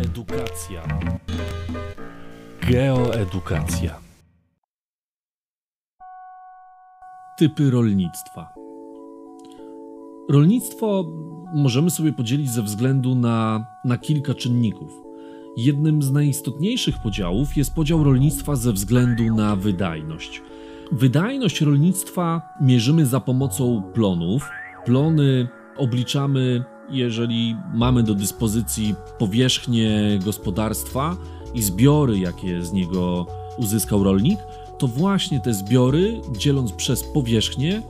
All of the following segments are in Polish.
Edukacja. Geoedukacja. Typy rolnictwa. Rolnictwo możemy sobie podzielić ze względu na, na kilka czynników. Jednym z najistotniejszych podziałów jest podział rolnictwa ze względu na wydajność. Wydajność rolnictwa mierzymy za pomocą plonów. Plony obliczamy, jeżeli mamy do dyspozycji powierzchnię gospodarstwa i zbiory, jakie z niego uzyskał rolnik, to właśnie te zbiory, dzieląc przez powierzchnię,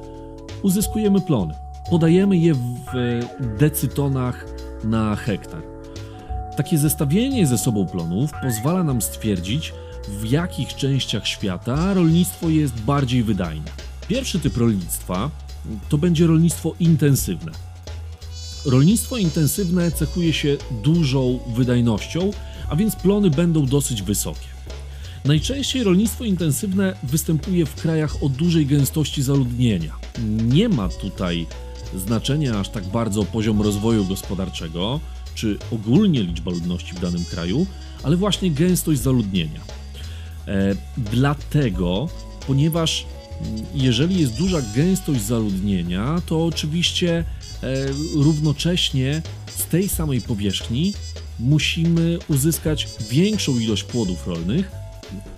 uzyskujemy plony. Podajemy je w decytonach na hektar. Takie zestawienie ze sobą plonów pozwala nam stwierdzić, w jakich częściach świata rolnictwo jest bardziej wydajne. Pierwszy typ rolnictwa to będzie rolnictwo intensywne. Rolnictwo intensywne cechuje się dużą wydajnością, a więc plony będą dosyć wysokie. Najczęściej rolnictwo intensywne występuje w krajach o dużej gęstości zaludnienia. Nie ma tutaj znaczenia aż tak bardzo poziom rozwoju gospodarczego, czy ogólnie liczba ludności w danym kraju, ale właśnie gęstość zaludnienia. E, dlatego, ponieważ mm, jeżeli jest duża gęstość zaludnienia, to oczywiście równocześnie z tej samej powierzchni musimy uzyskać większą ilość płodów rolnych,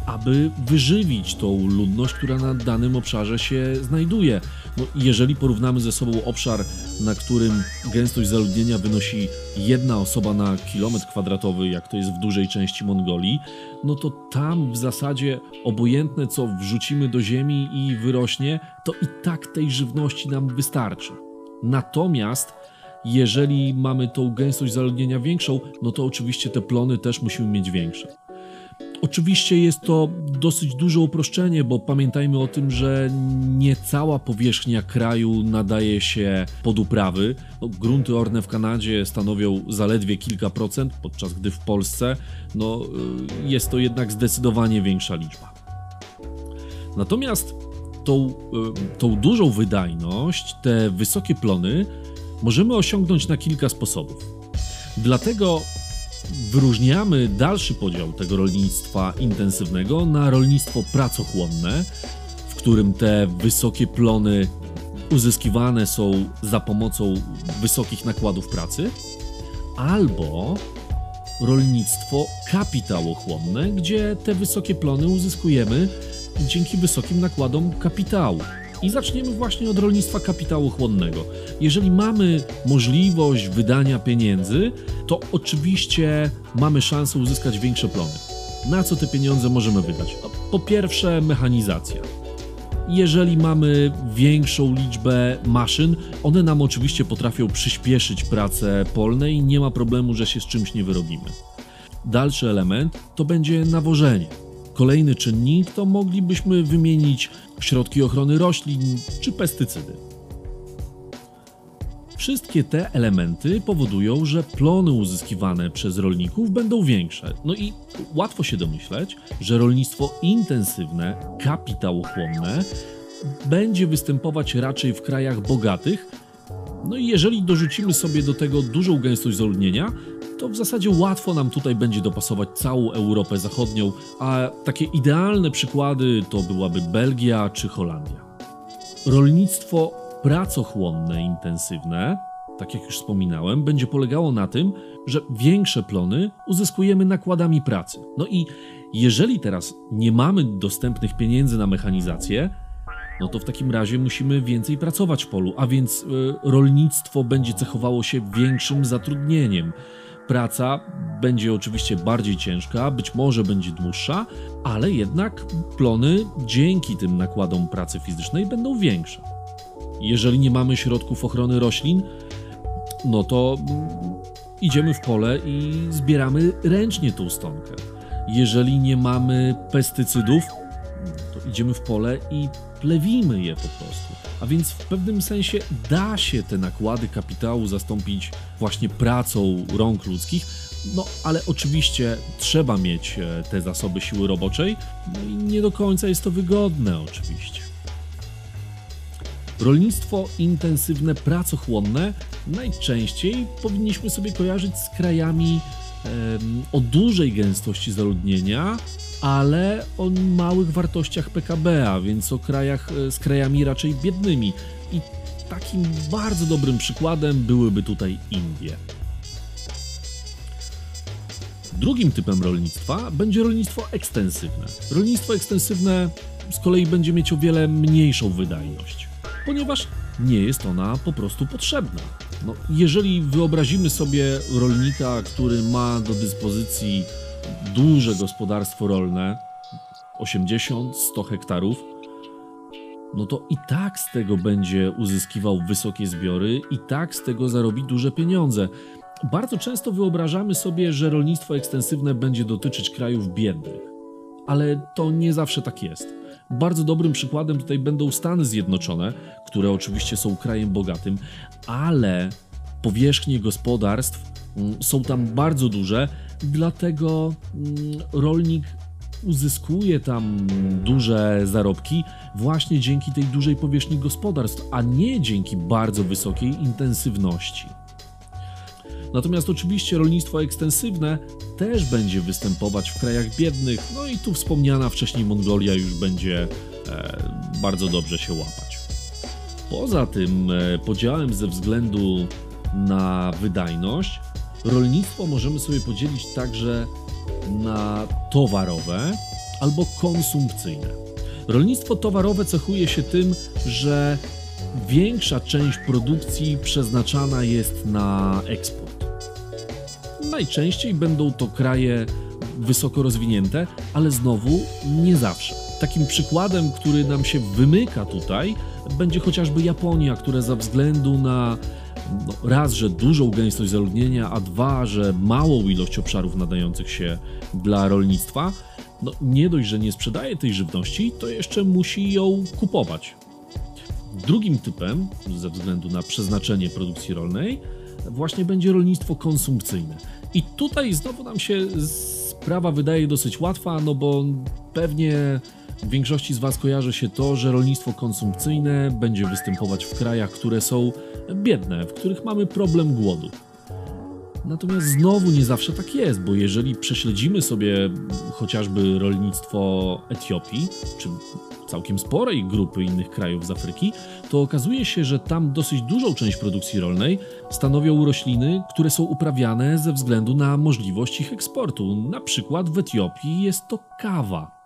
aby wyżywić tą ludność, która na danym obszarze się znajduje. No, jeżeli porównamy ze sobą obszar, na którym gęstość zaludnienia wynosi jedna osoba na kilometr kwadratowy, jak to jest w dużej części Mongolii, no to tam w zasadzie obojętne co wrzucimy do ziemi i wyrośnie, to i tak tej żywności nam wystarczy. Natomiast jeżeli mamy tą gęstość zaludnienia większą, no to oczywiście te plony też musimy mieć większe. Oczywiście jest to dosyć duże uproszczenie, bo pamiętajmy o tym, że nie cała powierzchnia kraju nadaje się pod uprawy. No, grunty orne w Kanadzie stanowią zaledwie kilka procent, podczas gdy w Polsce no, y, jest to jednak zdecydowanie większa liczba. Natomiast tą, y, tą dużą wydajność, te wysokie plony możemy osiągnąć na kilka sposobów. Dlatego wyróżniamy dalszy podział tego rolnictwa intensywnego na rolnictwo pracochłonne, w którym te wysokie plony uzyskiwane są za pomocą wysokich nakładów pracy, albo rolnictwo kapitałochłonne, gdzie te wysokie plony uzyskujemy dzięki wysokim nakładom kapitału. I zaczniemy właśnie od rolnictwa kapitałochłonnego. Jeżeli mamy możliwość wydania pieniędzy, to oczywiście mamy szansę uzyskać większe plony. Na co te pieniądze możemy wydać? Po pierwsze, mechanizacja. Jeżeli mamy większą liczbę maszyn, one nam oczywiście potrafią przyspieszyć pracę polne i nie ma problemu, że się z czymś nie wyrobimy. Dalszy element to będzie nawożenie. Kolejny czynnik to moglibyśmy wymienić środki ochrony roślin czy pestycydy. Wszystkie te elementy powodują, że plony uzyskiwane przez rolników będą większe. No i łatwo się domyśleć, że rolnictwo intensywne, kapitałochłonne będzie występować raczej w krajach bogatych. No i jeżeli dorzucimy sobie do tego dużą gęstość zaludnienia, to w zasadzie łatwo nam tutaj będzie dopasować całą Europę Zachodnią, a takie idealne przykłady to byłaby Belgia czy Holandia. Rolnictwo pracochłonne, intensywne, tak jak już wspominałem, będzie polegało na tym, że większe plony uzyskujemy nakładami pracy. No i jeżeli teraz nie mamy dostępnych pieniędzy na mechanizację, no to w takim razie musimy więcej pracować w polu, a więc y, rolnictwo będzie cechowało się większym zatrudnieniem praca będzie oczywiście bardziej ciężka, być może będzie dłuższa, ale jednak plony dzięki tym nakładom pracy fizycznej będą większe. Jeżeli nie mamy środków ochrony roślin, no to idziemy w pole i zbieramy ręcznie tą stonkę. Jeżeli nie mamy pestycydów, idziemy w pole i plewimy je po prostu. A więc w pewnym sensie da się te nakłady kapitału zastąpić właśnie pracą rąk ludzkich, no ale oczywiście trzeba mieć e, te zasoby siły roboczej, no i nie do końca jest to wygodne oczywiście. Rolnictwo intensywne, pracochłonne najczęściej powinniśmy sobie kojarzyć z krajami o dużej gęstości zaludnienia, ale o małych wartościach PKB, więc o krajach e, z krajami raczej biednymi. I takim bardzo dobrym przykładem byłyby tutaj Indie. Drugim typem rolnictwa będzie rolnictwo ekstensywne. Rolnictwo ekstensywne z kolei będzie mieć o wiele mniejszą wydajność, ponieważ nie jest ona po prostu potrzebna. No, jeżeli wyobrazimy sobie rolnika, który ma do dyspozycji duże gospodarstwo rolne, 80-100 hektarów, no to i tak z tego będzie uzyskiwał wysokie zbiory, i tak z tego zarobi duże pieniądze. Bardzo często wyobrażamy sobie, że rolnictwo ekstensywne będzie dotyczyć krajów biednych, ale to nie zawsze tak jest. Bardzo dobrym przykładem tutaj będą Stany Zjednoczone, które oczywiście są krajem bogatym, ale powierzchnie gospodarstw mm, są tam bardzo duże, dlatego mm, rolnik uzyskuje tam duże zarobki właśnie dzięki tej dużej powierzchni gospodarstw, a nie dzięki bardzo wysokiej intensywności. Natomiast oczywiście rolnictwo ekstensywne też będzie występować w krajach biednych, no i tu wspomniana wcześniej Mongolia już będzie e, bardzo dobrze się łapać. Poza tym e, podziałem ze względu na wydajność, rolnictwo możemy sobie podzielić także na towarowe albo konsumpcyjne. Rolnictwo towarowe cechuje się tym, że większa część produkcji przeznaczana jest na eksport. Najczęściej będą to kraje wysoko rozwinięte, ale znowu nie zawsze. Takim przykładem, który nam się wymyka tutaj, będzie chociażby Japonia, która ze względu na no, raz, że dużą gęstość zaludnienia, a dwa, że małą ilość obszarów nadających się dla rolnictwa, no, nie dość, że nie sprzedaje tej żywności, to jeszcze musi ją kupować. Drugim typem, ze względu na przeznaczenie produkcji rolnej, właśnie będzie rolnictwo konsumpcyjne. I tutaj znowu nam się sprawa wydaje dosyć łatwa, no bo pewnie w większości z Was kojarzy się to, że rolnictwo konsumpcyjne będzie występować w krajach, które są biedne, w których mamy problem głodu. Natomiast znowu nie zawsze tak jest, bo jeżeli prześledzimy sobie chociażby rolnictwo Etiopii, czy całkiem sporej grupy innych krajów z Afryki, to okazuje się, że tam dosyć dużą część produkcji rolnej stanowią rośliny, które są uprawiane ze względu na możliwość ich eksportu. Na przykład w Etiopii jest to kawa.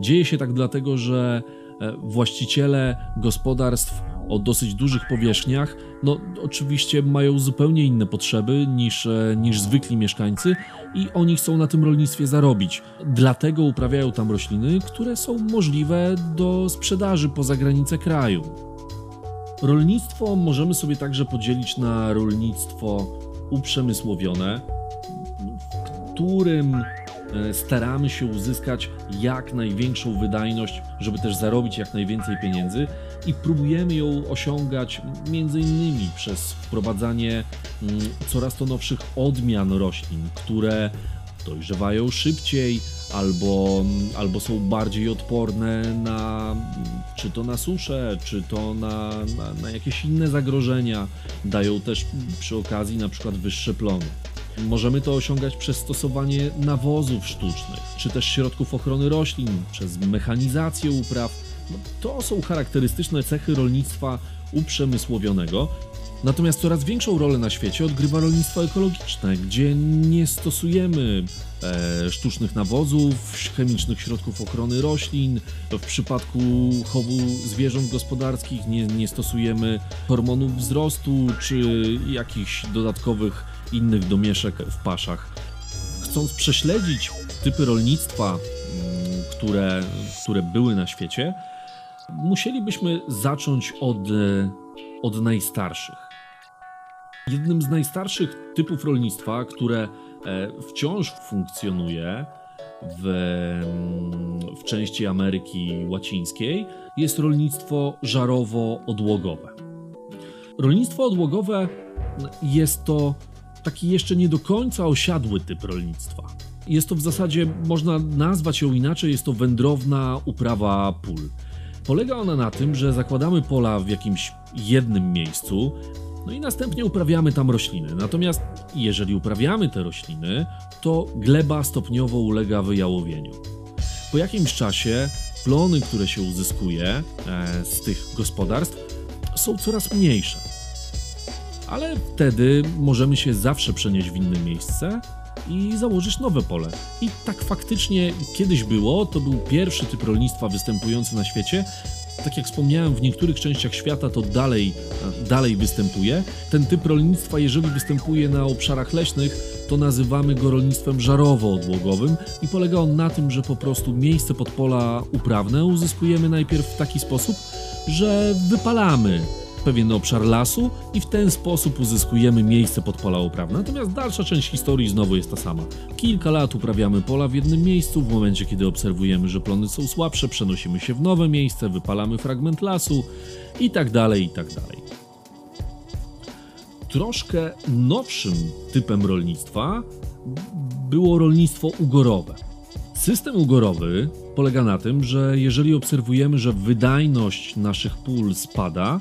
Dzieje się tak dlatego, że e, właściciele gospodarstw o dosyć dużych powierzchniach, no oczywiście mają zupełnie inne potrzeby niż, e, niż zwykli mieszkańcy i oni chcą na tym rolnictwie zarobić. Dlatego uprawiają tam rośliny, które są możliwe do sprzedaży poza granice kraju. Rolnictwo możemy sobie także podzielić na rolnictwo uprzemysłowione, w którym staramy się uzyskać jak największą wydajność, żeby też zarobić jak najwięcej pieniędzy i próbujemy ją osiągać między innymi przez wprowadzanie mm, coraz to nowszych odmian roślin, które dojrzewają szybciej albo, mm, albo są bardziej odporne na czy to na suszę, czy to na, na, na jakieś inne zagrożenia. Dają też przy okazji na przykład wyższe plony. Możemy to osiągać przez stosowanie nawozów sztucznych, czy też środków ochrony roślin, przez mechanizację upraw. No, to są charakterystyczne cechy rolnictwa uprzemysłowionego. Natomiast coraz większą rolę na świecie odgrywa rolnictwo ekologiczne, gdzie nie stosujemy e, sztucznych nawozów, chemicznych środków ochrony roślin. W przypadku chowu zwierząt gospodarskich nie, nie stosujemy hormonów wzrostu czy jakichś dodatkowych innych domieszek w paszach. Chcąc prześledzić typy rolnictwa, mm, które, które były na świecie, musielibyśmy zacząć od, od najstarszych. Jednym z najstarszych typów rolnictwa, które e, wciąż funkcjonuje w, mm, w części Ameryki Łacińskiej, jest rolnictwo żarowo-odłogowe. Rolnictwo odłogowe jest to taki jeszcze nie do końca osiadły typ rolnictwa. Jest to w zasadzie, można nazwać ją inaczej, jest to wędrowna uprawa pól. Polega ona na tym, że zakładamy pola w jakimś jednym miejscu, No i następnie uprawiamy tam rośliny. Natomiast jeżeli uprawiamy te rośliny, to gleba stopniowo ulega wyjałowieniu. Po jakimś czasie plony, które się uzyskuje e, z tych gospodarstw, są coraz mniejsze. Ale wtedy możemy się zawsze przenieść w inne miejsce i założyć nowe pole. I tak faktycznie kiedyś było, to był pierwszy typ rolnictwa występujący na świecie. Tak jak wspomniałem, w niektórych częściach świata to dalej, dalej występuje. Ten typ rolnictwa, jeżeli występuje na obszarach leśnych, to nazywamy go rolnictwem żarowo-odłogowym i polega on na tym, że po prostu miejsce pod pola uprawne uzyskujemy najpierw w taki sposób, że wypalamy pewien obszar lasu i w ten sposób uzyskujemy miejsce pod pola uprawne. Natomiast dalsza część historii znowu jest ta sama. Kilka lat uprawiamy pola w jednym miejscu, w momencie kiedy obserwujemy, że plony są słabsze, przenosimy się w nowe miejsce, wypalamy fragment lasu i tak dalej, i tak dalej. Troszkę nowszym typem rolnictwa było rolnictwo ugorowe. System ugorowy polega na tym, że jeżeli obserwujemy, że wydajność naszych pól spada,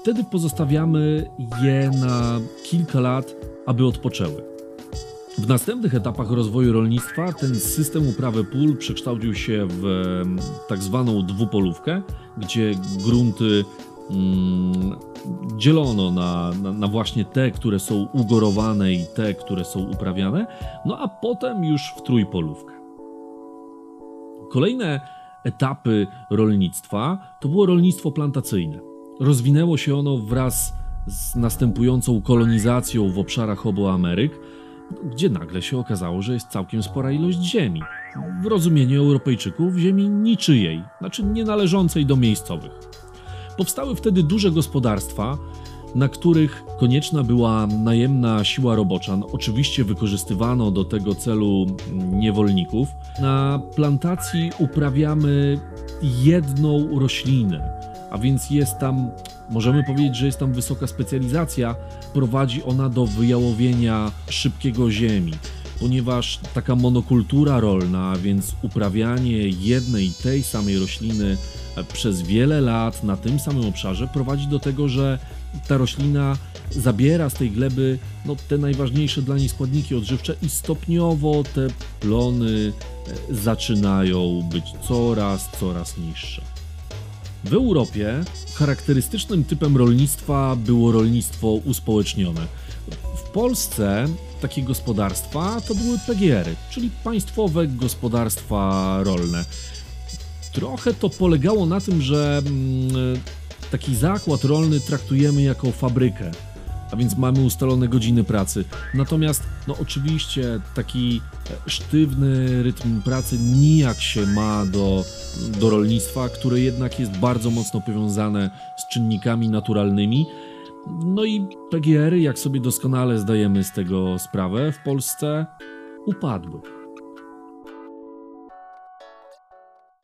wtedy pozostawiamy je na kilka lat, aby odpoczęły. W następnych etapach rozwoju rolnictwa ten system uprawy pól przekształcił się w tak zwaną dwupolówkę, gdzie grunty mm, dzielono na, na, na, właśnie te, które są ugorowane i te, które są uprawiane, no a potem już w trójpolówkę. Kolejne etapy rolnictwa to było rolnictwo plantacyjne. Rozwinęło się ono wraz z następującą kolonizacją w obszarach obu Ameryk, gdzie nagle się okazało, że jest całkiem spora ilość ziemi. W rozumieniu Europejczyków ziemi niczyjej, znaczy nie należącej do miejscowych. Powstały wtedy duże gospodarstwa, na których konieczna była najemna siła robocza. No, oczywiście wykorzystywano do tego celu niewolników. Na plantacji uprawiamy jedną roślinę, a więc jest tam, możemy powiedzieć, że jest tam wysoka specjalizacja. Prowadzi ona do wyjałowienia szybkiego ziemi ponieważ taka monokultura rolna, a więc uprawianie jednej tej samej rośliny przez wiele lat na tym samym obszarze prowadzi do tego, że ta roślina zabiera z tej gleby no, te najważniejsze dla niej składniki odżywcze i stopniowo te plony e, zaczynają być coraz, coraz niższe. W Europie charakterystycznym typem rolnictwa było rolnictwo uspołecznione. W Polsce takie gospodarstwa to były PGR-y, czyli państwowe gospodarstwa rolne. Trochę to polegało na tym, że mm, taki zakład rolny traktujemy jako fabrykę, a więc mamy ustalone godziny pracy. Natomiast, no oczywiście, taki e, sztywny rytm pracy nijak się ma do, do rolnictwa, które jednak jest bardzo mocno powiązane z czynnikami naturalnymi. No i PGR-y, jak sobie doskonale zdajemy z tego sprawę, w Polsce upadły.